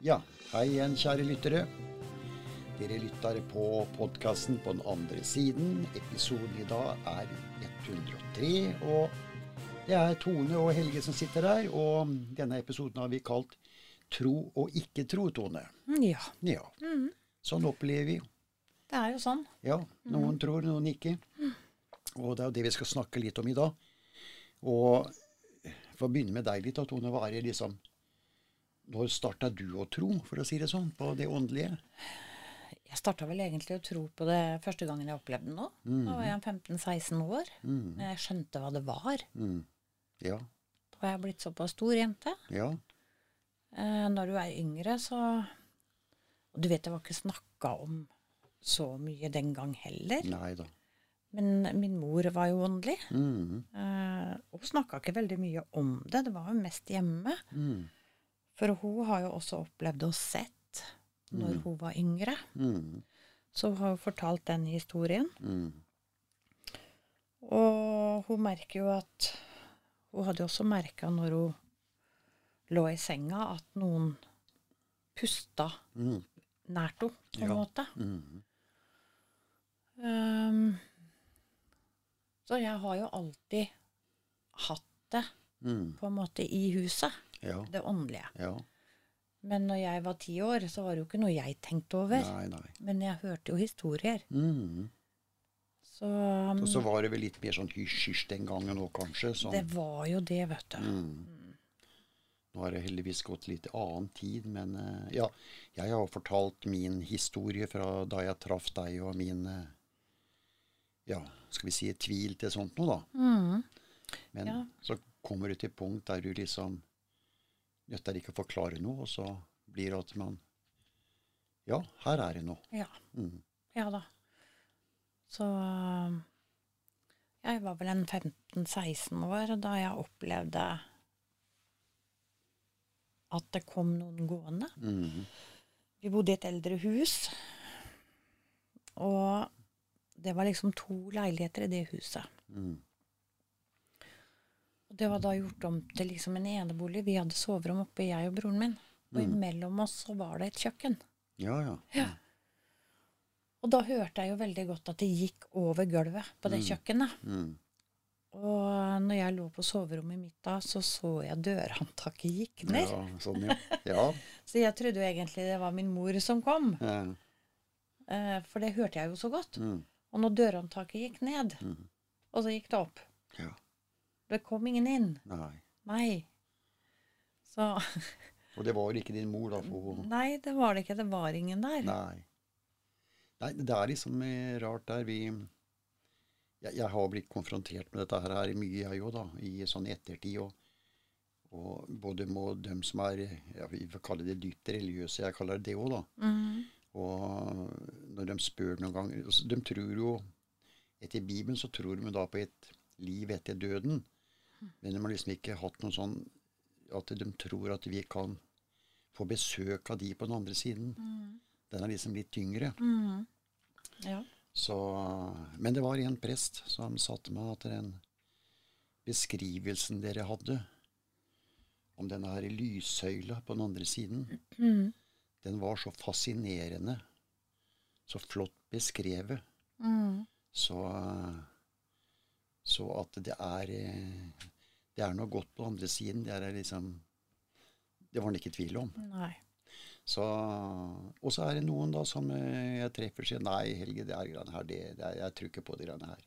Ja, hei igjen, kjære lyttere. Dere lytter på podkasten på den andre siden. Episoden i dag er 103. Og det er Tone og Helge som sitter her. Og denne episoden har vi kalt 'Tro og ikke tro', Tone. Ja. Ja. Sånn opplever vi. Det er jo sånn. Ja, noen tror, noen ikke. Og det er jo det vi skal snakke litt om i dag. Og for å begynne med deg litt, Tone. Hva er det liksom Når starta du å tro, for å si det sånn, på det åndelige? Jeg starta vel egentlig å tro på det første gangen jeg opplevde det nå. Da var jeg 15-16 år. Jeg skjønte hva det var. Mm. Ja. Da var jeg blitt såpass stor jente. Ja. Eh, når du er yngre, så Og du vet, det var ikke snakka om så mye den gang heller. Neida. Men min mor var jo åndelig. Mm. Eh, og snakka ikke veldig mye om det. Det var jo mest hjemme. Mm. For hun har jo også opplevd og sett når hun var yngre. Mm. Så hun har jo fortalt den historien. Mm. Og hun merker jo at Hun hadde jo også merka når hun lå i senga, at noen pusta Mm. nært henne, på en Ja. måte. Mm. Um, så jeg har jo alltid hatt det Mm. på en måte i huset, Ja. det åndelige. Ja. Men når jeg var ti år, så var det jo ikke noe jeg tenkte over. Nei, nei. Men jeg hørte jo historier. Mm. Så um, så var det vel litt mer sånn hysj-hysj den gangen òg, kanskje. Sånn. det var jo det, vet du. Mm. Nå har det heldigvis gått litt annen tid, men uh, ja. Jeg har fortalt min historie fra da jeg traff deg, og min uh, ja, skal vi si tvil til sånt noe, da. Mm. Men Ja. så kommer du til punkt der du liksom nytter ikke å forklare noe, og så blir det at man Ja, her er det noe. Ja. Mm. Ja da. Så jeg var vel en 15-16 år da jeg opplevde at det kom noen gående. Mm. Vi bodde i et eldre hus, og det var liksom to leiligheter i det huset. Mm. Og det var da gjort om til liksom en enebolig. Vi hadde soverom oppe, jeg og broren min. Og imellom oss så var det et kjøkken. Ja, ja. Ja. Og da hørte jeg jo veldig godt at det gikk over gulvet på det kjøkkenet. Mm. Og når jeg lå på soverommet mitt da, så så jeg dørhåndtaket gikk ned. ja sånn, ja. ja. Så jeg trodde jo egentlig det var min mor som kom. ja. Eh, for det hørte jeg jo så godt. Mm. Og når dørhåndtaket gikk ned, og så gikk det opp ja. Det kom ingen inn. Nei. Nei. Så Og det var ikke din mor, da? For Nei, det var det ikke. Det var ingen der. Nei. Nei, det er liksom eh, rart der vi jeg, jeg har blitt konfrontert med dette her, mye, jeg òg, da, i sånn ettertid. Og, og både med dem som er ja, Vi får kalle det dypt religiøse, jeg kaller det det òg, da. Mhm. Og når de spør noen ganger altså, De tror jo Etter Bibelen så tror de da på et liv etter døden. Men de har liksom ikke hatt noe sånn at de tror at vi kan få besøk av de på den andre siden. Den er liksom litt tyngre. Mm. Ja. Så, men det var en prest som satte meg at den beskrivelsen dere hadde om denne her lyssøyla på den andre siden, mm. den var så fascinerende. Så flott beskrevet. Mhm. Så, så at det er eh, Det er noe godt på andre siden. Det er liksom Det var han ikke i tvil om. Nei. Så, og så er det noen da som eh, jeg treffer sier nei, Helge, det er greiene her, det, det er, jeg tror ikke på de greiene her.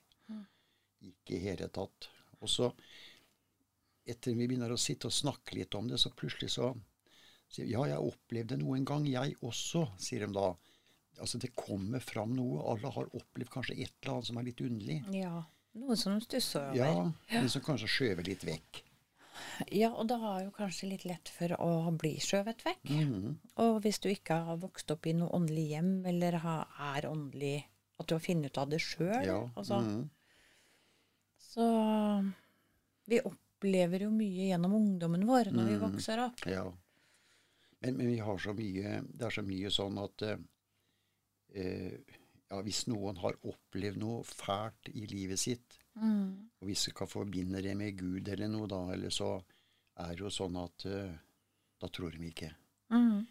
Ikke i hele tatt. Og så, etter vi begynner å sitte og snakke litt om det, så plutselig så sier ja, jeg opplevde noe en gang, jeg også, sier de da. Altså, det kommer fram noe. Alle har opplevd kanskje et eller annet som er litt underlig. Ja. Noe som de stusser over. Ja, men som kanskje skjøver litt vekk. Ja, og det er jo kanskje litt lett for å bli skjøvet vekk. Mhm. Og hvis du ikke har vokst opp i noe åndelig hjem, eller har, er åndelig At du har funnet ut av det sjøl. Ja. Altså, mhm. Så vi opplever jo mye gjennom ungdommen vår når vi Mm. vokser opp. Ja. Men, men vi har så mye Det er så mye sånn at eh, eh, ja, Hvis noen har opplevd noe fælt i livet sitt, Mm. og hvis vi kan forbinde det med Gud eller noe, da, eller så er det jo sånn at uh, da tror de ikke. Mm.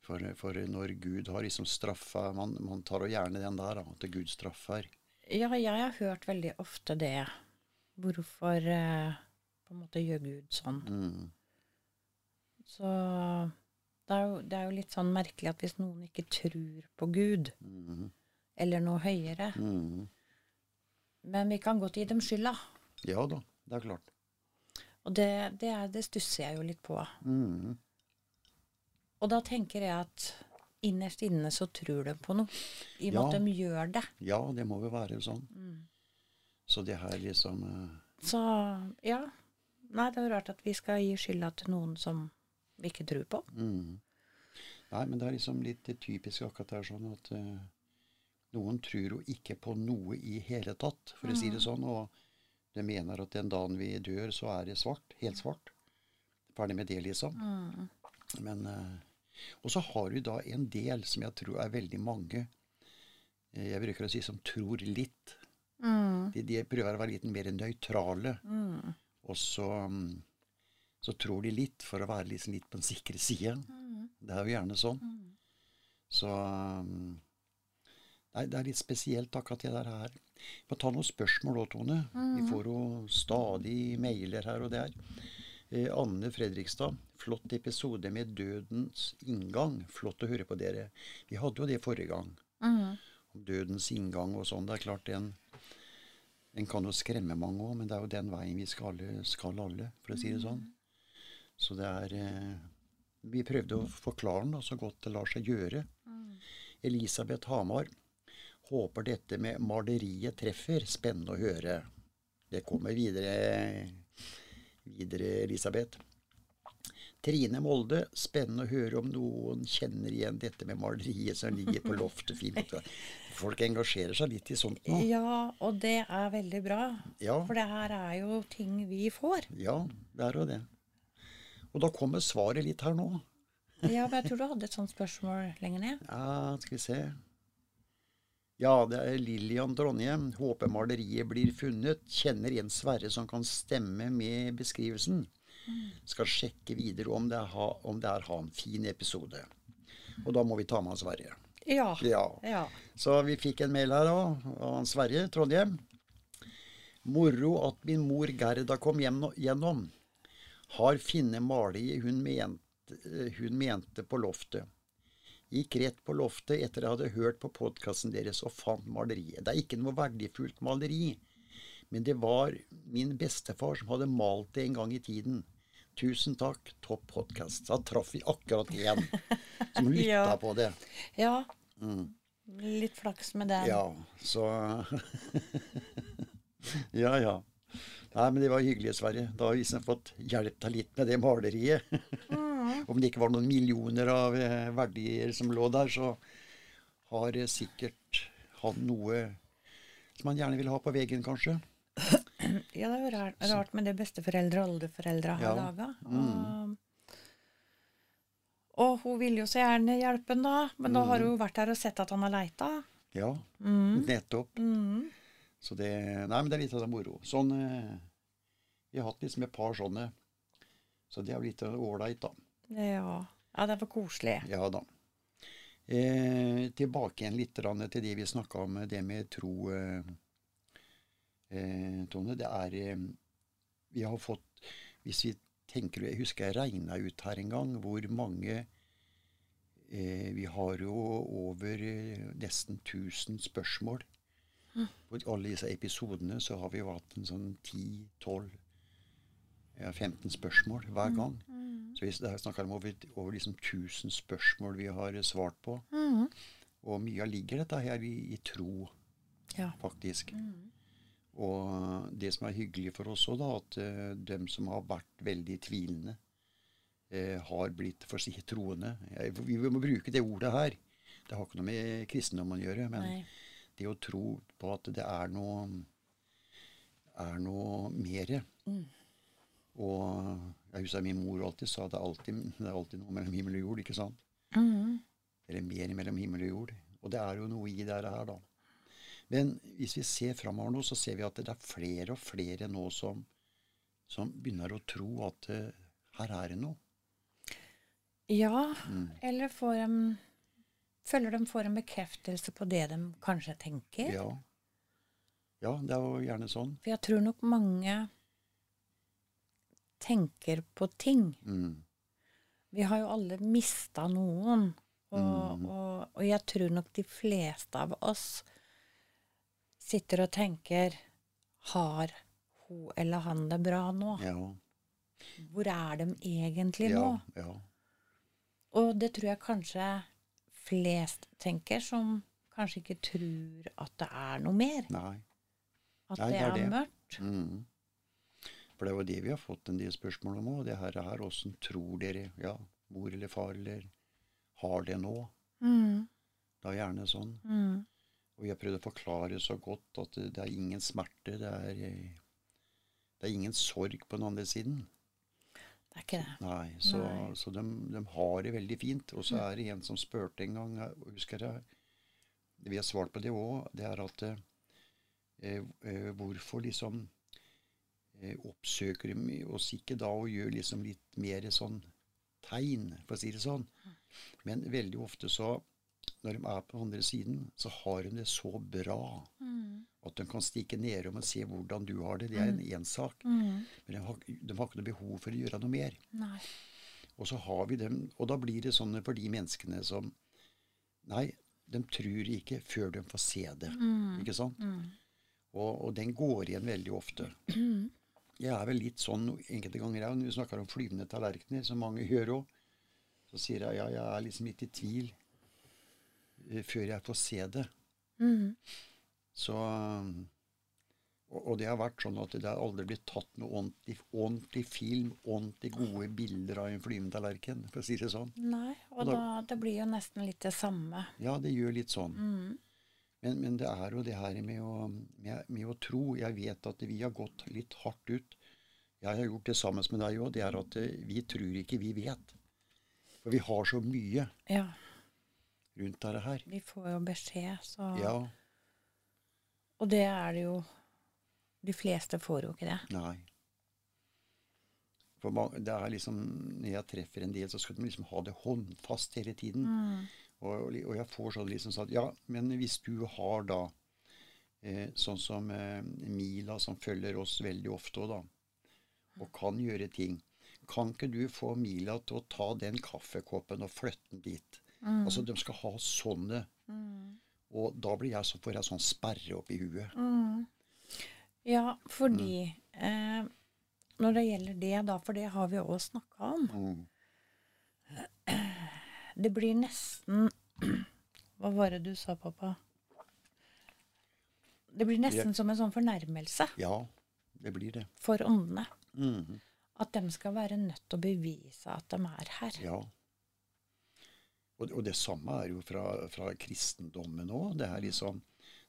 For, for når Gud har liksom straffa man, man tar jo gjerne den der, da, at Gud straffer. Ja, jeg har hørt veldig ofte det. Hvorfor uh, på en måte gjør Gud sånn? Mm. Så det er, jo, det er jo litt sånn merkelig at hvis noen ikke tror på Gud Mm. Eller noe høyere Mm. Men vi kan godt gi dem skylda. Ja da, det er klart. Og det, det, er, det stusser jeg jo litt på. Mm. Og da tenker jeg at innerst inne så tror de på noe. I og med Ja. at de gjør det. Ja, det må jo være sånn. Mm. Så det her liksom uh... Så ja. Nei, det er jo rart at vi skal gi skylda til noen som vi ikke tror på. mm. Nei, men det er liksom litt typisk akkurat der sånn at eh, noen tror jo ikke på noe i hele tatt, for å si det sånn. Og de mener at den dagen vi dør, så er det svart. Helt svart. Ferdig med det, liksom. Mm. Men eh, Og så har du da en del som jeg tror er veldig mange eh, Jeg bruker å si som tror litt. Mm. De, de prøver å være litt mer nøytrale. Mm. Og så, mm, så tror de litt for å være liksom litt på den sikre siden. Mm. Det er jo gjerne sånn. Mm. Så mm, Nei, det er litt spesielt akkurat det der her. Vi må ta noen spørsmål òg, Tone. Vi får jo stadig mailer her og der. Eh, Anne Fredrikstad, flott episode med Dødens inngang. Flott å høre på dere. Vi hadde jo det forrige gang. Mm. Om dødens inngang og sånn. Det er klart den Den kan jo skremme mange òg, men det er jo den veien vi skal alle, skal alle, for å si det sånn. Så det er eh, Vi prøvde å forklare den da, så godt det lar seg gjøre. Elisabeth Hamar. Håper dette med maleriet treffer. Spennende å høre. Det kommer videre, videre Elisabeth. Trine Molde. Spennende å høre om noen kjenner igjen dette med maleriet som ligger på loftet. Fint. Folk engasjerer seg litt i sånt nå. Ja, og det er veldig bra. Ja, For det her er jo ting vi får. ja det er jo det. Og da kommer svaret litt her nå. Ja, men jeg tror du hadde et sånt spørsmål lenger ned. Ja, skal vi se. Ja, det er Lillian Trondheim. Håper maleriet blir funnet. Kjenner en Sverre som kan stemme med beskrivelsen. Skal sjekke videre om det er, ha, om det er han. Fin episode. Og da må vi ta med han Sverre. Ja. Ja. ja. Så vi fikk en mail her òg, av han Sverre Trondheim. Moro at min mor Gerda kom gjennom. Har funnet maleriet hun hun mente på loftet. Gikk rett på loftet etter jeg hadde hørt på podkasten deres og fant maleriet. Det er ikke noe verdifullt maleri, men det var min bestefar som hadde malt det en gang i tiden. Tusen takk, topp podkast. Da traff vi akkurat én som lytta Ja. på det. ja. Litt flaks med den. Ja, så Ja, ja. Nei, men det var hyggelig, Sverre. Da har vi liksom fått hjelp deg litt med det maleriet. Om det ikke var noen millioner av eh, verdier som lå der, så har eh, sikkert han noe som han gjerne vil ha på veggen, kanskje. Ja, det er jo rart, rart med det besteforeldre og oldeforeldre har Ja. laga. Og, og hun vil jo så gjerne hjelpe ham, da, men da har hun vært der og sett at han har leita. Ja, Mm. nettopp. Mm. Så det Nei, men det er litt av det moro. Sånn eh, Vi har hatt liksom et par sånne. Så det er jo litt ålreit, da. Ja. ja, det var koselig. Ja da. Eh, tilbake igjen litt til det vi snakka om, det med tro, eh, eh, Tone. Det er eh, Vi har fått Hvis vi tenker Jeg husker jeg regna ut her en gang hvor mange eh, Vi har jo over eh, nesten 1000 spørsmål. På alle disse episodene så har vi jo hatt en sånn 10-12 ja, 15 spørsmål hver gang. Så vi snakker om over, over liksom 1000 spørsmål vi har svart på. Mm. Og mye ligger dette her i, i tro, Ja. faktisk. Og det som er hyggelig for oss òg, da, at uh, dem som har vært veldig tvilende, uh, har blitt for å si troende. Jeg, vi må bruke det ordet her. Det har ikke noe med kristendommen å gjøre. Men Nei. det å tro på at det er noe er noe mere. Og jeg husker min mor alltid sa det er alltid, det er alltid noe mellom himmel og jord, ikke sant? Mm. Eller mer mellom himmel og jord. Og det er jo noe i det her, da. Men hvis vi ser framover nå, så ser vi at det er flere og flere nå som, som begynner å tro at uh, her er det noe. Ja, Mm. eller får de Føler de får en bekreftelse på det de kanskje tenker. Ja. ja, det er jo gjerne sånn. For jeg tror nok mange tenker på ting. Mm. Vi har jo alle mista noen. Og, mm. og, og jeg tror nok de fleste av oss sitter og tenker Har hun eller han det bra nå? Ja. Hvor er de egentlig ja, nå? ja. Og det tror jeg kanskje flest tenker, som kanskje ikke tror at det er noe mer. Nei. At Nei, det er det. mørkt. Mm. For det er jo det vi har fått en del spørsmål om òg. Det her er åssen tror dere ja, mor eller far eller har det nå? Mm, Det er gjerne sånn. mm, Og jeg prøvde å forklare så godt at det, det er ingen smerte. Det er, det er ingen sorg på den andre siden. det er ikke det. Nei, Så, Nei. så de, de har det veldig fint. Og så er det en som spurte en gang Husker jeg Vi har svart på det òg. Det er at eh, eh, Hvorfor liksom oppsøker de oss ikke da og gjør liksom litt mer sånn tegn, for å si det sånn. Men veldig ofte så, når de er på den andre siden, så har de det så bra Mm, at de kan stikke nedom og se hvordan du har det. Det er en én sak. mm, Men de har, de har ikke noe behov for å gjøre noe mer. nei. Og så har vi dem, og da blir det sånn for de menneskene som Nei, de tror ikke før de får se det. Mm, Ikke sant? mm, Og, og den går igjen veldig ofte. mm. Jeg er vel litt sånn enkelte ganger òg, når vi snakker om flyvende tallerkener, som mange gjør òg. Så sier jeg ja, jeg er liksom litt i tvil eh, før jeg får se det. Mm, Så og, og det har vært sånn at det har aldri blitt tatt noe ordentlig, ordentlig film, ordentlig gode bilder av en flyvende tallerken, for å si det sånn. Nei, og Da- da, det blir jo nesten litt det samme. Ja, det gjør litt sånn. Mm, Men, men det er jo det her med å, med, med å tro. Jeg vet at vi har gått litt hardt ut. Jeg har gjort det sammen med deg òg. Det er at eh, vi tror ikke vi vet. For vi har så mye ja, rundt dette her. vi får jo beskjed, så Ja, Og det er det jo De fleste får jo ikke det. nei. For det er liksom, Når jeg treffer en del, så skal de liksom ha det håndfast hele tiden. Mm, Og, og jeg får sånn liksom sånn at Ja, men hvis du har da eh, sånn som eh, Mila, som følger oss veldig ofte òg, da, og kan gjøre ting Kan ikke du få Mila til å ta den kaffekoppen og flytte den dit? mm, Altså, de skal ha sånne. mm, Og da blir jeg så, får jeg sånn sperre opp i huet. mm. Ja, fordi eh, Når det gjelder det, da, for det har vi òg snakka om Mm. Det blir nesten Hva var det du sa, pappa? Det blir nesten som en sånn fornærmelse Ja, det blir det. for åndene. Mhm. At de skal være nødt til å bevise at de er her. Ja. Og, og det samme er jo fra, fra kristendommen òg. Det er liksom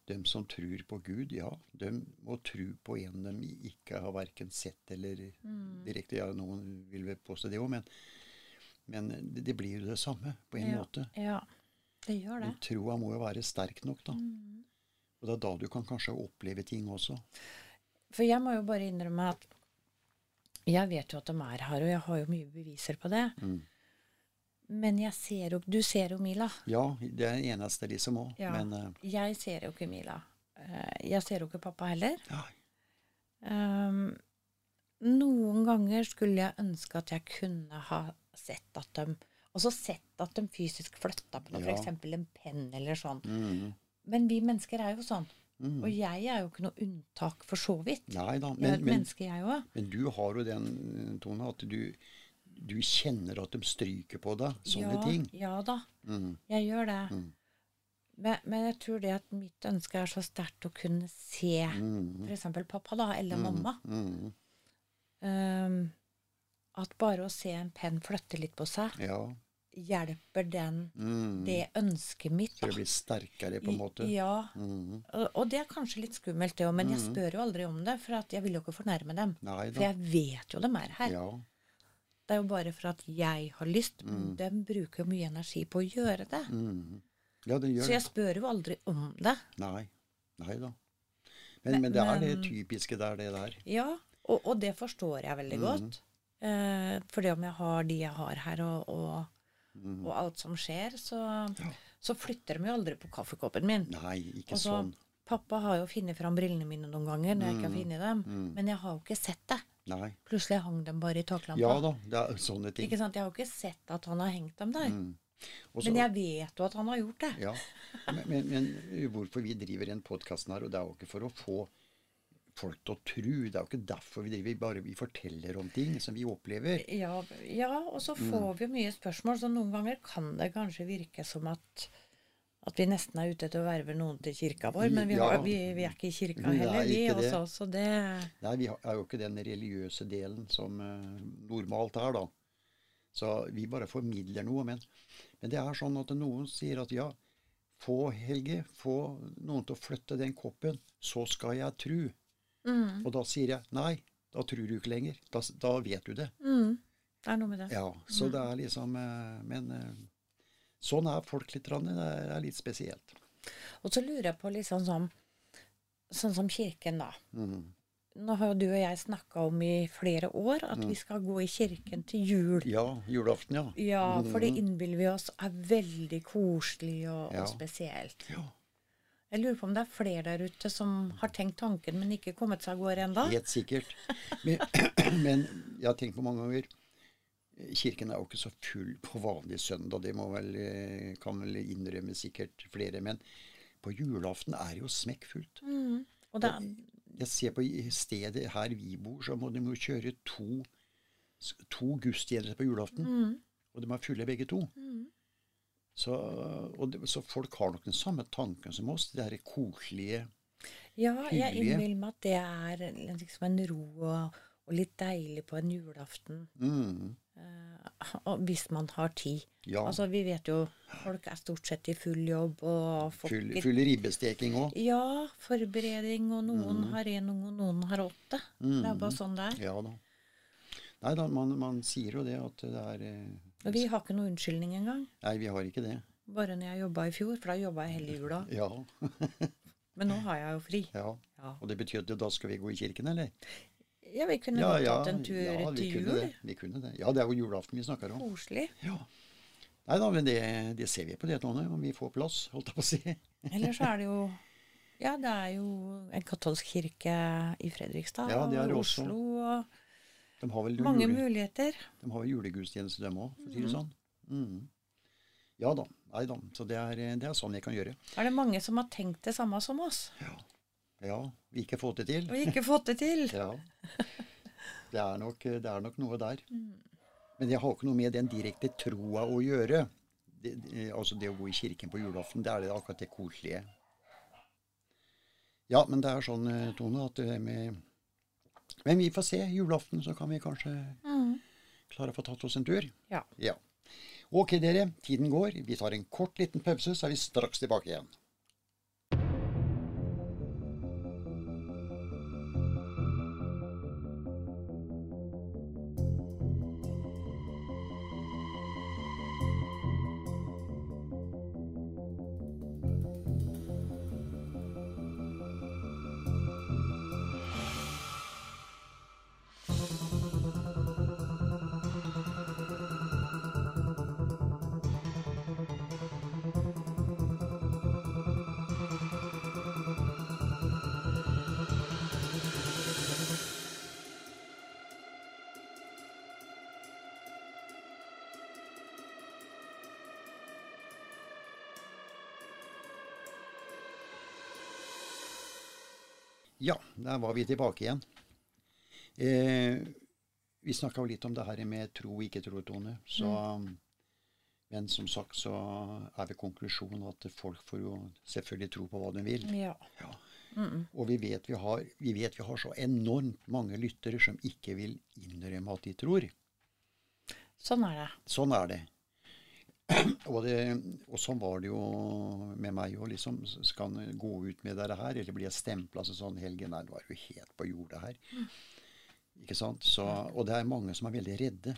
De som tror på Gud, ja, de må tro på en de ikke har verken sett eller direkte Ja, noen vil vel påstå det òg, men, men det, blir jo det samme på en ja, måte. Ja, det gjør det. Men troa må jo være sterk nok, da. Mm. Og det er da du kan kanskje oppleve ting også. For jeg må jo bare innrømme at jeg vet jo at de er her, og jeg har jo mye beviser på det. Mm. Men jeg ser jo Du ser jo Mila. Ja, det er det eneste liksom òg. Ja. Men uh, Jeg ser jo ikke Mila. Eh, Jeg ser jo ikke pappa heller. ja, Um, noen ganger skulle jeg ønske at jeg kunne ha sett at de Også sett at de fysisk flytta på noe, Ja. f.eks. en penn eller sånn. mm, Men vi mennesker er jo sånn. mm. Og jeg er jo ikke noe unntak for så vidt. Nei da. Jeg er Men, et men, menneske, jeg òg. Men du har jo den, Tone, at du, du kjenner at de stryker på deg. Sånne ja, ting. Ja da, Mm, jeg gjør det. Mm. Men, men jeg tror det at mitt ønske er så sterkt å kunne se mm, f.eks. pappa, da, eller mm, mamma. Mm, Um, at bare å se en penn flytte litt på seg, ja. hjelper den Mm. det ønsket mitt. Så det blir sterkere, på en måte. Ja, Mm, og, og det er kanskje litt skummelt, det òg, men jeg Mhm. spør jo aldri om det, for at jeg vil jo ikke fornærme dem. For jeg vet jo de er her. Ja. Det er jo bare for at jeg har lyst. Mm. De bruker jo mye energi på å gjøre det. Mm. Ja, det gjør Så jeg spør jo aldri om det. Nei. Nei da. Men, Men- men det er det men- typiske der, det der. Ja, og, og det forstår jeg veldig mm. godt. Eh, for det om jeg har de jeg har her, og, og mm. og alt som skjer, så, så flytter de jo aldri på kaffekoppen min. Nei, ikke Også, sånn. Pappa har jo funnet fram brillene mine noen ganger når jeg ikke har Mm. funnet dem, Mm. men jeg har jo ikke sett det. Nei. Plutselig hang dem bare i taklampa. Ja da, det er sånne ting. Ikke sant? Jeg har jo ikke sett at han har hengt dem der. Mm. Og Men jeg vet jo at han har gjort det. Ja, men, men, men hvorfor vi driver den podkasten her, og det er jo ikke for å få folk til å tro, det er jo ikke derfor vi driver, bare vi forteller om ting som vi opplever. Ja, ja, og så Mm. får vi jo mye spørsmål, så noen ganger kan det kanskje virke som at, at vi nesten er ute etter å verve noen til kirka vår, men vi, Ja. har, vi, vi er ikke i kirka heller, vi også, så det Nei, vi er jo ikke den religiøse delen som uh, normalt er, da. Så vi bare formidler noe. Men, men det er sånn at noen sier at ja, få Helge, få noen til å flytte den koppen, så skal jeg tru. Mm, Og da sier jeg nei, da tror du ikke lenger. Da, da vet du det. mm, Det er noe med det. Ja, så det er liksom eh, Men eh, sånn er folk litt. Det er, litt spesielt. Og så lurer jeg på liksom sånn Sånn som kirken, da. Mm. Nå har jo du og jeg snakka om i flere år at Mm. vi skal gå i kirken til jul. Ja, julaften, ja. Ja, for det Mhm. innbiller vi oss er veldig koselig og, Ja. og spesielt. ja. Jeg lurer på om det er flere der ute som har tenkt tanken, men ikke kommet seg av gårde ennå. Helt sikkert. Men, men jeg har tenkt på mange ganger Kirken er jo ikke så full på vanlig søndag, det må vel, eh, kan vel innrømme sikkert flere. Men på julaften er det jo smekkfullt. Mm. Og det er, Jeg ser på stedet her vi bor, så må de jo kjøre to, to gudstjenester på julaften. mm, Og de er fulle begge to. mm. Så, og det, så folk har nok den samme tanken som oss. Det er koselige Ja, jeg Hyggelige. innbiller meg at det er liksom en ro og, og litt deilig på en julaften. mm, Uh, og hvis man har tid. Ja. Altså, vi vet jo folk er stort sett i full jobb og folk, full, full ribbesteking òg. Ja, forberedning, og noen har én unge, og noen har åtte. Det er bare sånn det er. Ja da. Nei da, man, man sier jo det at det er eh, Og vi har ikke noe unnskyldning engang. Nei, vi har ikke det. Bare når jeg jobba i fjor, for da jobba jeg hele jula. Ja. Men nå har jeg jo fri. ja. Ja, Og det betyr at da skal vi gå i kirken, eller? ja vi kunne Ja, ja, tatt en tur ja, til jul. det. Vi kunne det. Ja, det er jo julaften vi snakker om. Koselig. Ja. Nei da, men det, det ser vi på det, Tone, om vi får plass, holdt jeg på å si. Eller så er det jo Ja, det er jo en katolsk kirke i Fredrikstad Ja, det er og. Oslo og mange jule, muligheter. de har vel julegudstjeneste, dem òg, for å si det sånn. Mm. Ja da. Nei da. Så det er, det er sånn jeg kan gjøre. Er det mange som har tenkt det samme som oss, Ja, vi ikke fått det til. og ikke fått det til? Ja. Det er nok, det er nok noe der. Mm. Men jeg har ikke noe med den direkte troa å gjøre. Det, det, altså det å gå i kirken på julaften, det er det akkurat det koselige. Ja, men det er sånn, eh, Tone, at det med Men vi får se. Julaften så kan vi kanskje Mm. klare å få tatt oss en tur. Ja. Ja. Ok, dere. Tiden går. Vi tar en kort liten pause, så er vi straks tilbake igjen. Ja, der var vi tilbake igjen. Eh, vi snakka jo litt om det her med tro og ikke tro, Tone. Så, Men som sagt så er vel konklusjonen at folk får jo selvfølgelig tro på hva de vil. Ja. Ja. Mm. Og vi vet vi, har, vi vet vi har så enormt mange lyttere som ikke vil innrømme at de tror. Sånn er det. Sånn er det. Og, det, og sånn var det jo med meg òg. Liksom. Skal han gå ut med dette her, eller blir jeg stempla altså sånn helgen du er jo helt på jordet her. Ikke sant? Så, og det er mange som er veldig redde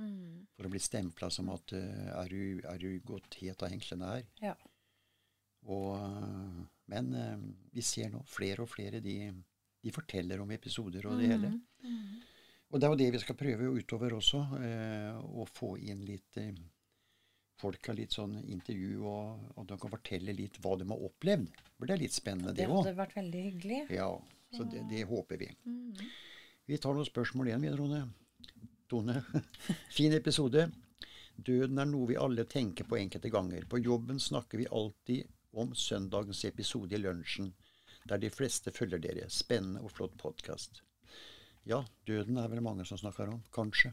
Mm. for å bli stempla som at uh, er, du, er du gått helt av hengslene her? Ja. Og, eh, men uh, vi ser nå flere og flere de, de forteller om episoder og det hele. Mm. Og det er jo det vi skal prøve utover også, Uh, å få inn litt, folk har litt sånn intervju, og, og de kan fortelle litt hva de har opplevd. For det er litt spennende, Det det òg. hadde vært veldig hyggelig. Ja, så det, det håper vi. Mm. Vi tar noen spørsmål igjen, vi, Tone. Tone. Fin episode. Døden er noe vi alle tenker på enkelte ganger. På jobben snakker vi alltid om søndagens episode i lunsjen, der de fleste følger dere. Spennende og flott podkast. Ja, døden er vel mange som snakker om. Kanskje.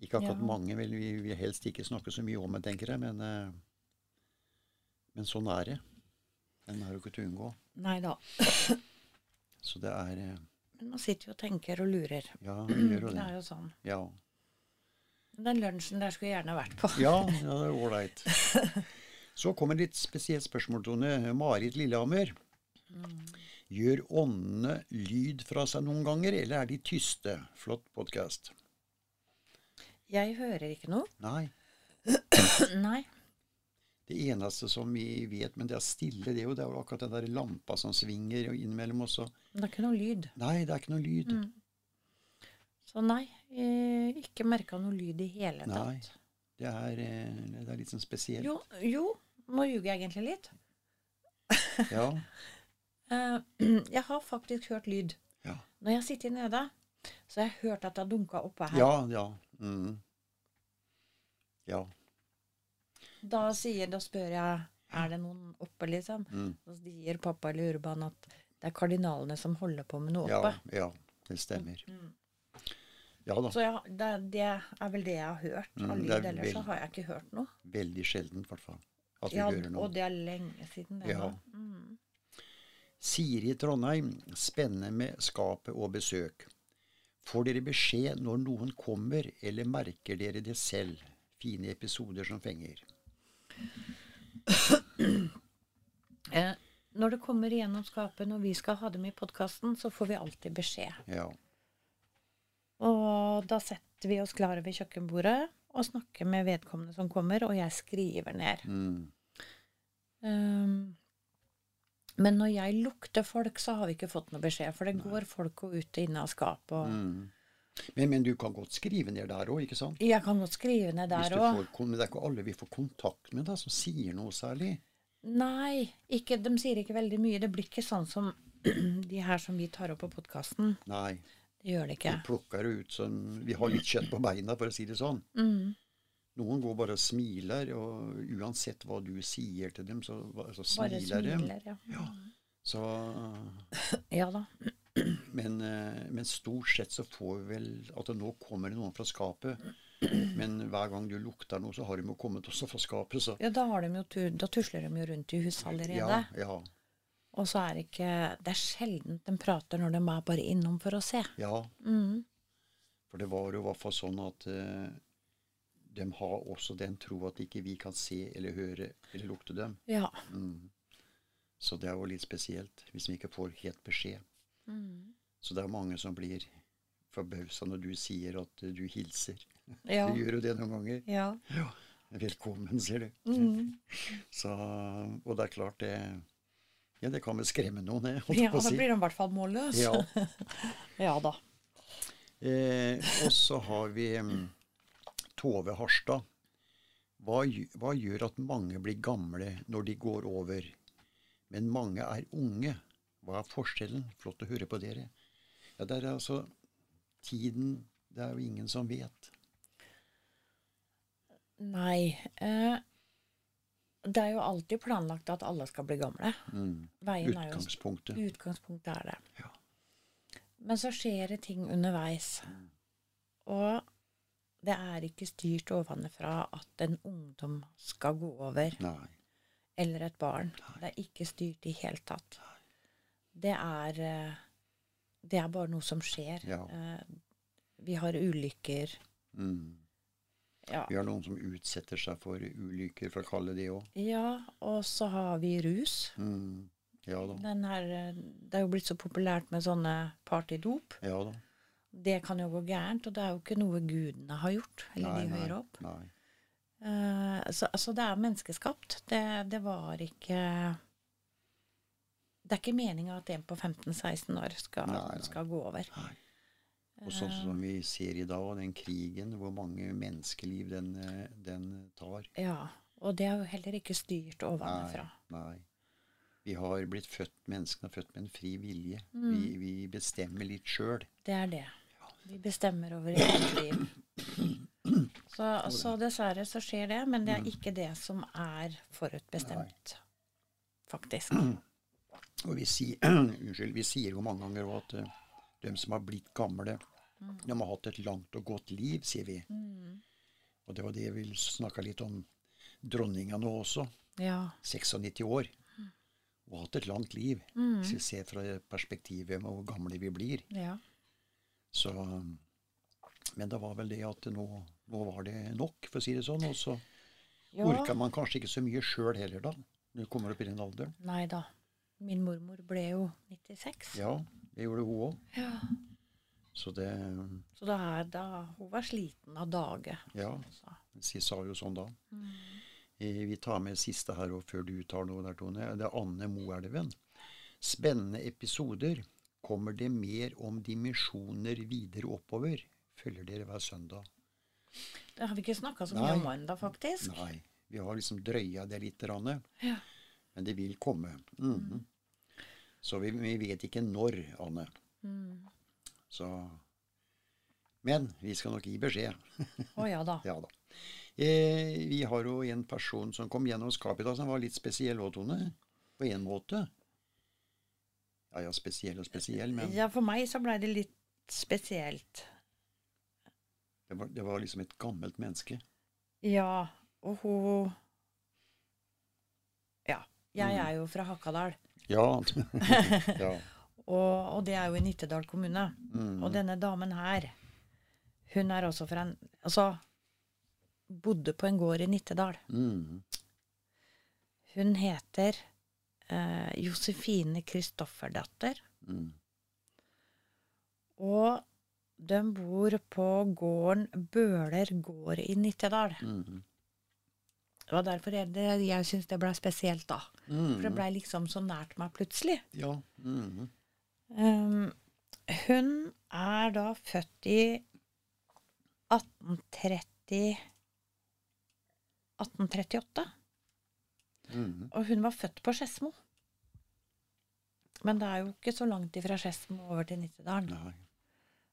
Ikke akkurat Ja. mange vil vi vil helst ikke snakke så mye om det, tenker jeg, men, eh, men sånn er det. Den er jo ikke til å unngå. Nei da. Så det er eh, Men man sitter jo og tenker og lurer. Ja, vi gjør jo Det det. er jo sånn. Ja. Den lunsjen der skulle jeg gjerne vært på. Ja, ja det er ålreit. Så kommer et litt spesielt spørsmål, Tone. Marit Lillehammer. Gjør åndene lyd fra seg noen ganger, eller er de tyste? Flott podkast. Jeg hører ikke noe. Nei. Nei. Det eneste som vi vet, men det er stille, det er jo, det er jo akkurat den der lampa som svinger innimellom også. Det er ikke noe lyd. Nei, det er ikke noe lyd. Så nei, eh, ikke merka noe lyd i hele Nei. tatt. Det er, eh, det er litt sånn spesielt. Jo, jo, nå ljuger jeg egentlig litt. Ja. Eh, jeg har faktisk hørt lyd. Ja. Når jeg sitter nede, så har jeg hørt at det har dunka oppe her. Ja, ja. Mm. Ja. Da, sier, da spør jeg er det noen oppe, liksom. Mm. Så sier pappa eller Urban at det er kardinalene som holder på med noe oppe. ja. Det stemmer. Mm. Ja da. Så ja, det, det er vel det jeg har hørt Mm, av det lyd. er Ellers så har jeg ikke hørt noe. Veldig sjelden, i hvert fall. At vi Ja, hører noe. og det er lenge siden det Ja. Mm. Siri Trondheim, spennende med skapet og besøk. Får dere beskjed når noen kommer, eller merker dere det selv? Fine episoder som fenger. Eh, når det kommer igjennom skapet, når vi skal ha dem i podkasten, så får vi alltid beskjed. Ja. Og da setter vi oss klare ved kjøkkenbordet og snakker med vedkommende som kommer, og jeg skriver ned. Mm. Um, men når jeg lukter folk, så har vi ikke fått noe beskjed, for det går folk og ut og inn av skapet. Og Mm. Men, men du kan godt skrive ned der òg, ikke sant? Jeg kan godt skrive ned der òg. men det er ikke alle vi får kontakt med da, som sier noe særlig. Nei, ikke, de sier ikke veldig mye. Det blir ikke sånn som de her som vi tar opp på podkasten. Nei. Det gjør det Vi ikke. plukker det ut som Vi har litt kjøtt på beina, for å si det sånn. Mm. Noen går bare og smiler, og uansett hva du sier til dem, så, så smiler de. ja. Ja. Så Ja da. Men, eh, men stort sett så får vi vel at nå kommer det noen fra skapet. Men hver gang du lukter noe, så har de jo kommet også fra skapet. Så Ja, da, har de jo, da tusler de jo rundt i huset allerede. ja, ja, Og så er det ikke Det er sjelden de prater når de er bare innom for å se. ja. Mm. For det var jo i hvert fall sånn at eh, de har også den tro at ikke vi kan se eller høre eller lukte dem. Ja. Mm. Så det er jo litt spesielt hvis vi ikke får helt beskjed. Mm. Så det er mange som blir forbausa når du sier at eh, du hilser. Ja. Du gjør jo det noen ganger. ja. Ja, velkommen, sier du. Mm. Så, og det er klart det Ja, det kan vel skremme noen, det. ja da si. blir de i hvert fall målløs. Ja. ja da. Eh, og så har vi mm, Tove Harstad. Hva, hva gjør at mange blir gamle når de går over, men mange er unge? Hva er forskjellen? Flott å høre på dere. Ja, det er altså Tiden Det er jo ingen som vet. Nei. Eh, det er jo alltid planlagt at alle skal bli gamle. Mm. Veien er jo Utgangspunktet. Utgangspunktet er det. Ja. Men så skjer det ting underveis. Og det er ikke styrt ovenfra at en ungdom skal gå over, Nei. eller et barn. Det er ikke styrt i hele tatt. Det er eh, Det er bare noe som skjer. Ja. Eh, Vi har ulykker. Mm. Ja. Vi har noen som utsetter seg for ulykker, for å kalle det òg. ja, og så har vi rus. Mm. Ja da. Den her, eh, det er jo blitt så populært med sånne partydop. Ja da. Det kan jo gå gærent, og det er jo ikke noe gudene har gjort, eller Nei, de nei, høyere opp. Nei. Eh, så, så det er menneskeskapt. Det, det var ikke Det er ikke meninga at en på 15-16 år skal, Nei, nei. skal gå over. Nei. Og sånn som vi ser i dag, den krigen, hvor mange menneskeliv den, den tar. Ja. Og det er jo heller ikke styrt ovenfra. Nei. Vi har blitt født, menneskene er født med en fri vilje. Mm. Vi, vi bestemmer litt sjøl. Det er det. Vi bestemmer over eget liv. Så, så dessverre så skjer det, men det er ikke det som er forutbestemt. Faktisk. Og vi sier, unnskyld, vi sier jo mange ganger at uh, de som har blitt gamle, de har hatt et langt og godt liv, sier vi. Og det var det vi snakka litt om dronninga nå også. Ja. 96 år. Og har hatt et langt liv. Hvis vi ser fra perspektivet med hvor gamle vi blir. ja. Så, men det var vel det at nå, nå var det nok, for å si det sånn. Og så Ja. orka man kanskje ikke så mye sjøl heller, da. Når du kommer opp i den alderen. Nei da. Min mormor ble jo 96. Ja, det gjorde hun òg. Ja. Så det Så da, er, da Hun var sliten av dage. Ja, Så. jeg sa jo sånn da. Mm. Vi tar med siste her og før du tar noe der, Tone. Det er Anne Moelven. Spennende episoder. Kommer det mer om dimensjoner videre oppover? Følger dere hver søndag? Det har vi ikke snakka så mye om ennå, faktisk. Nei. Vi har liksom drøya det litt, Ja. men det vil komme. Mhm. Så vi, vi vet ikke når, Anne. Mm. Så Men vi skal nok gi beskjed. Å ja da. Ja da. Eh, vi har jo en person som kom gjennom skapet i dag, som var litt spesiell òg, Tone. På en måte. Ja ja, spesiell og spesiell, men Ja, for meg så blei det litt spesielt. det, var, det var liksom et gammelt menneske. Ja, og hun Ja. Jeg er jo fra Hakadal, Ja. ja. og, og det er jo i Nittedal kommune. Mm. Og denne damen her, hun er også fra en Altså bodde på en gård i Nittedal. Mm. Hun heter eh, Josefine Kristofferdatter. Mm. Og de bor på gården Bøler gård i Nittedal. Mm. Det var derfor jeg, det, jeg syns det blei spesielt, da. For det Mm. blei liksom så nært meg plutselig. Ja. Mm. Um, hun er da født i 1830 1838. Mm. Og hun var født på Skedsmo. Men det er jo ikke så langt ifra Skedsmo over til Nittedalen. Nei.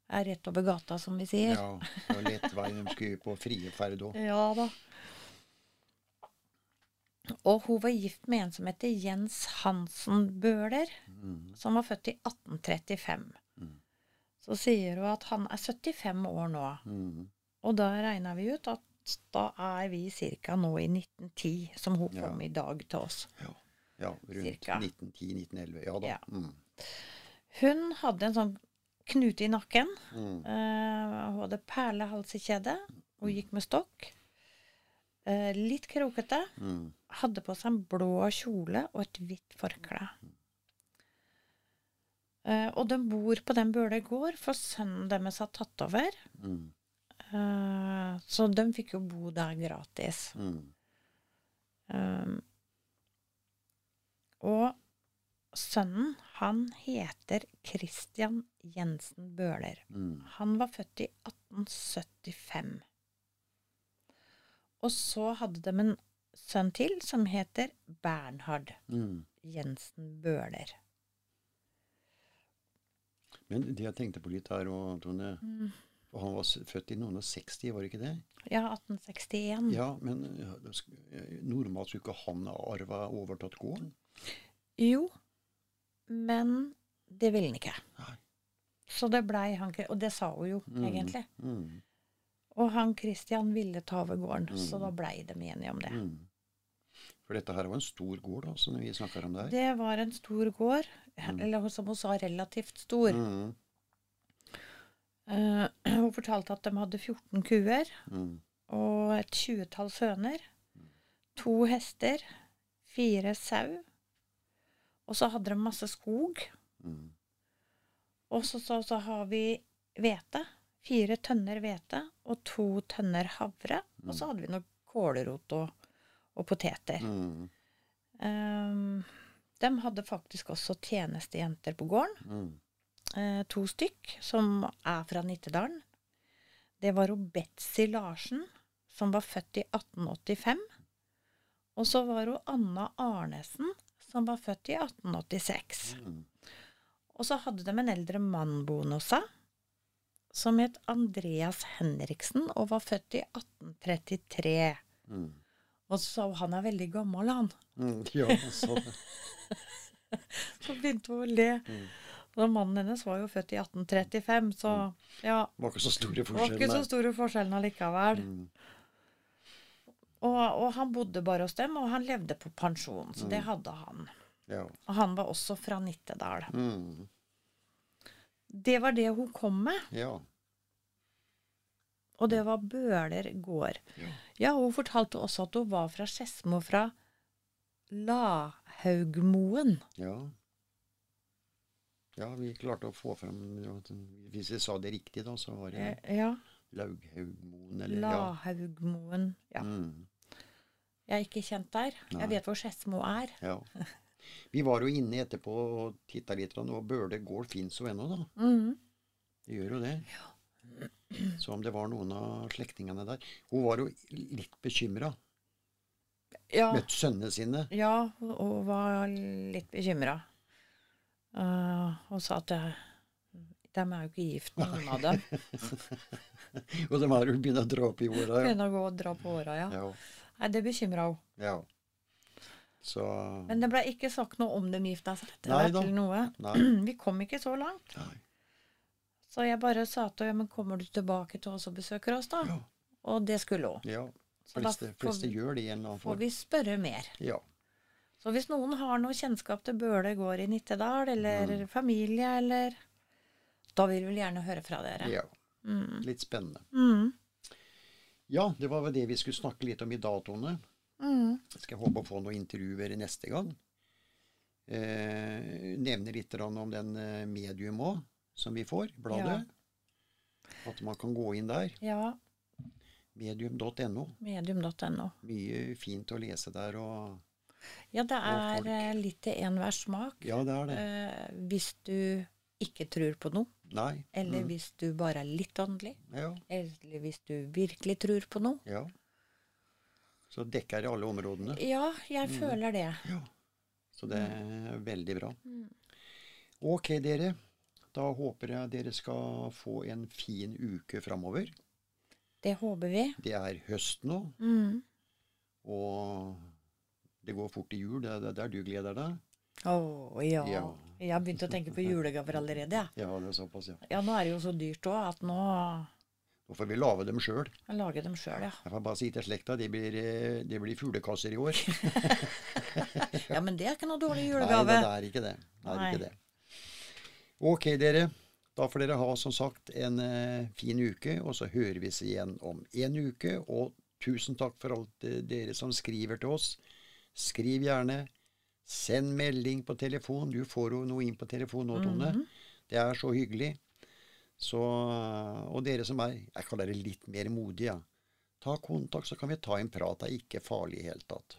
Det er rett over gata, som vi sier. Ja, og lett vei de skulle på frie ferd òg. Ja da. Og hun var gift med en som heter Jens Hansen Bøhler, Mm. som var født i 1835. Mm. Så sier hun at han er 75 år nå. Mm. Og da regna vi ut at da er vi ca. nå i 1910, som hun kom i dag til oss. Ja. ja, rundt 1910-1911. Ja da. Ja. Mm. Hun hadde en sånn knute i nakken. Mm. Uh, hun hadde perlehalsekjede. Hun gikk med stokk. Uh, litt krokete. Mm. Hadde på seg en blå kjole og et hvitt forkle. Uh, og de bor på den Bøhler gård, for sønnen deres har tatt over. Mm. Eh, så de fikk jo bo der gratis. Mm. Um, og sønnen, han heter Christian Jensen Bøhler. Mm. Han var født i 1875. Og så hadde de en sønn til som heter Bernhard Mm. Jensen Bøhler. Men det jeg tenkte på litt her, òg, Tone for Han var født i noen og 60, var det ikke det? Ja, 1861. Ja, men normalt skulle ikke han ha arva overtatt gården? Jo, men det ville han ikke. Nei. Så det blei han Og det sa hun jo, Mm. egentlig. Mm. Og han Christian ville ta over gården, så da blei de enige om det. Mm. For dette her var en stor gård, da, som vi snakker om det her. Det var en stor gård, eller som hun sa, relativt stor. Mm. Eh, hun fortalte at de hadde 14 kuer Mm. og et tjuetall søner. To hester, fire sau. Og så hadde de masse skog. Mm. Og så, så, så har vi hvete. Fire tønner hvete og to tønner havre. Og så hadde vi noe kålrot og, og poteter. Mm. Um, de hadde faktisk også tjenestejenter på gården. Eh, to stykk som er fra Nittedalen. Det var hun Betzy Larsen, som var født i 1885. Og så var hun Anna Arnesen, som var født i 1886. Mm. Og så hadde de en eldre mann boende hos seg, som het Andreas Henriksen, og var født i 1833. Mm. Og så han er veldig gammel, han. Mm. Ja, så, Så begynte hun å le. Mm. Og mannen hennes var jo født i 1835, så ja. det var ikke så store Det var ikke så store forskjellene allikevel. Mm. Og, og han bodde bare hos dem, og han levde på pensjon, så det hadde han. Ja. Og han var også fra Nittedal. Mm. Det var det hun kom med, ja. og det var Bøler gård. Ja. Ja, hun fortalte også at hun var fra Skedsmo, fra Lahaugmoen. Ja. Ja, vi klarte å få frem Hvis vi sa det riktig, da, så var det Eh, Ja, Laughaugmoen, eller Lahaugmoen. ja. Ja. Mm. Jeg er ikke kjent der. Nei. Jeg vet hvor Skedsmo er. ja. Vi var jo inne etterpå og titta litt, og Bøle gård fins jo ennå, da. Mm. Det gjør jo det. Så om det var noen av slektningene der Hun var jo litt bekymra. Ja, Møtt sønnene sine. ja, hun var litt bekymra. Hun sa at jeg, de er jo ikke gift, noen av dem. Og de har jo begynt å dra opp i åra. Ja. Begynner å gå og dra på åra, ja. Ja. Nei, det bekymra hun. ja. Så Men det ble ikke sagt noe om de gifta seg eller noe. Vi kom ikke så langt. Nei. Så jeg bare sa til henne, ja, men kommer du tilbake til oss og besøker oss, da? Ja. Og det skulle hun. Ja. Så da Fleste, får, fleste gjør det i en eller annen får vi spørre mer. Ja. Så hvis noen har noe kjennskap til Bøle gård i Nittedal, eller Mm. familie, eller Da vil vi gjerne høre fra dere. ja. Mm. Litt spennende. Mm. Ja, det var vel det vi skulle snakke litt om i datoene. Mm. Jeg skal håpe å få noen intervjuer neste gang. Eh, nevne litt om den eh, medium òg, som vi får, bladet. At man kan gå inn der. Ja, Medium.no. medium.no. Mye fint å lese der og Ja, det er eh, litt til enhver smak. Ja, det er det. Eh, hvis du ikke tror på noe, Nei. eller Mm. hvis du bare er litt åndelig, Ja. eller hvis du virkelig tror på noe. ja. Så dekker det alle områdene. Ja, jeg føler det. Ja. Så det er veldig bra. Mm. Ok, dere. Da håper jeg dere skal få en fin uke framover. Det håper vi. Det er høst nå, Mm. og det går fort i jul. Det er der du gleder deg. Å ja. Ja. Jeg har begynt å tenke på julegaver allerede. Ja. Ja, det er såpass, ja. ja, nå er det jo så dyrt òg at nå Nå får vi lage dem sjøl. jeg lager dem sjøl, ja. Jeg får bare si til slekta det blir, eh, det blir fuglekasser i år. Ja, men det er ikke noe dårlig Nei, julegave. det er ikke det. det, er ikke det. Ok, dere. Da får dere ha som sagt en eh, fin uke, og så hører vi oss igjen om en uke. Og tusen takk for alt eh, dere som skriver til oss. Skriv gjerne. Send melding på telefon. Du får jo noe inn på telefon nå, Tone. Mhm. Det er så hyggelig. Så, og dere som er jeg kaller det litt mer modige, ja. ta kontakt, så kan vi ta en prat. Det er ikke farlig i det hele tatt.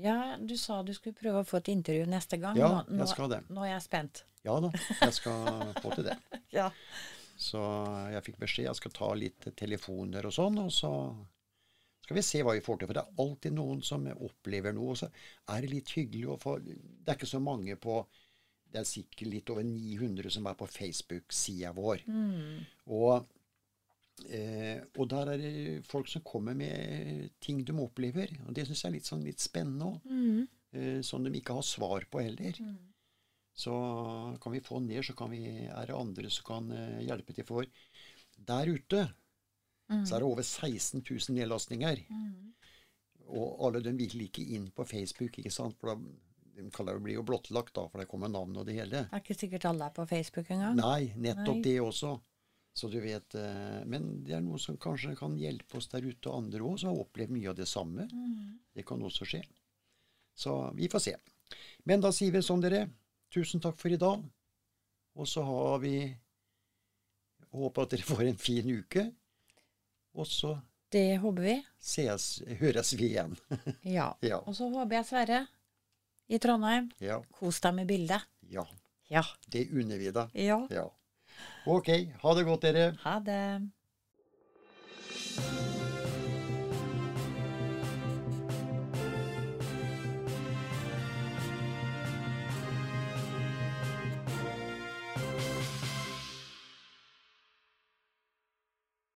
Ja, du sa du skulle prøve å få et intervju neste gang. Ja, nå, jeg skal det. nå er jeg spent. Ja da, jeg skal få til det. Ja. Så jeg fikk beskjed jeg skal ta litt telefoner og sånn, og så skal vi se hva vi får til. For det er alltid noen som opplever noe, og så er det litt hyggelig å få Det er ikke så mange på Det er sikkert litt over 900 som er på Facebook-sida vår. Mm. Og, eh, og der er det folk som kommer med ting de opplever. Og det syns jeg er litt, sånn, litt spennende òg. Mm. Eh, som de ikke har svar på heller. Mm. Så kan vi få ned, så kan vi, er det andre som kan eh, hjelpe til. For der ute Mm. så er det over 16 000 nedlastninger. Mm. Og alle de vil ikke inn på Facebook, ikke sant? For da, de kaller det blir jo blottlagt, da, for det kommer navn og det hele. Det er ikke sikkert alle er på Facebook engang. Nei, nettopp Nei. det også. Så du vet, eh, Men det er noe som kanskje kan hjelpe oss der ute, og andre òg, som har opplevd mye av det samme. Mm. Det kan også skje. Så vi får se. Men da sier vi sånn, dere, tusen takk for i dag. Og så har vi Håper at dere får en fin uke. Og så Det håper vi. ses, høres vi igjen. Ja. Ja. Og så håper jeg, Sverre, i Trondheim, Ja. kos deg med bildet. ja. Ja. Det unner vi deg. Ja. Ja. Ok. Ha det godt, dere. Ha det.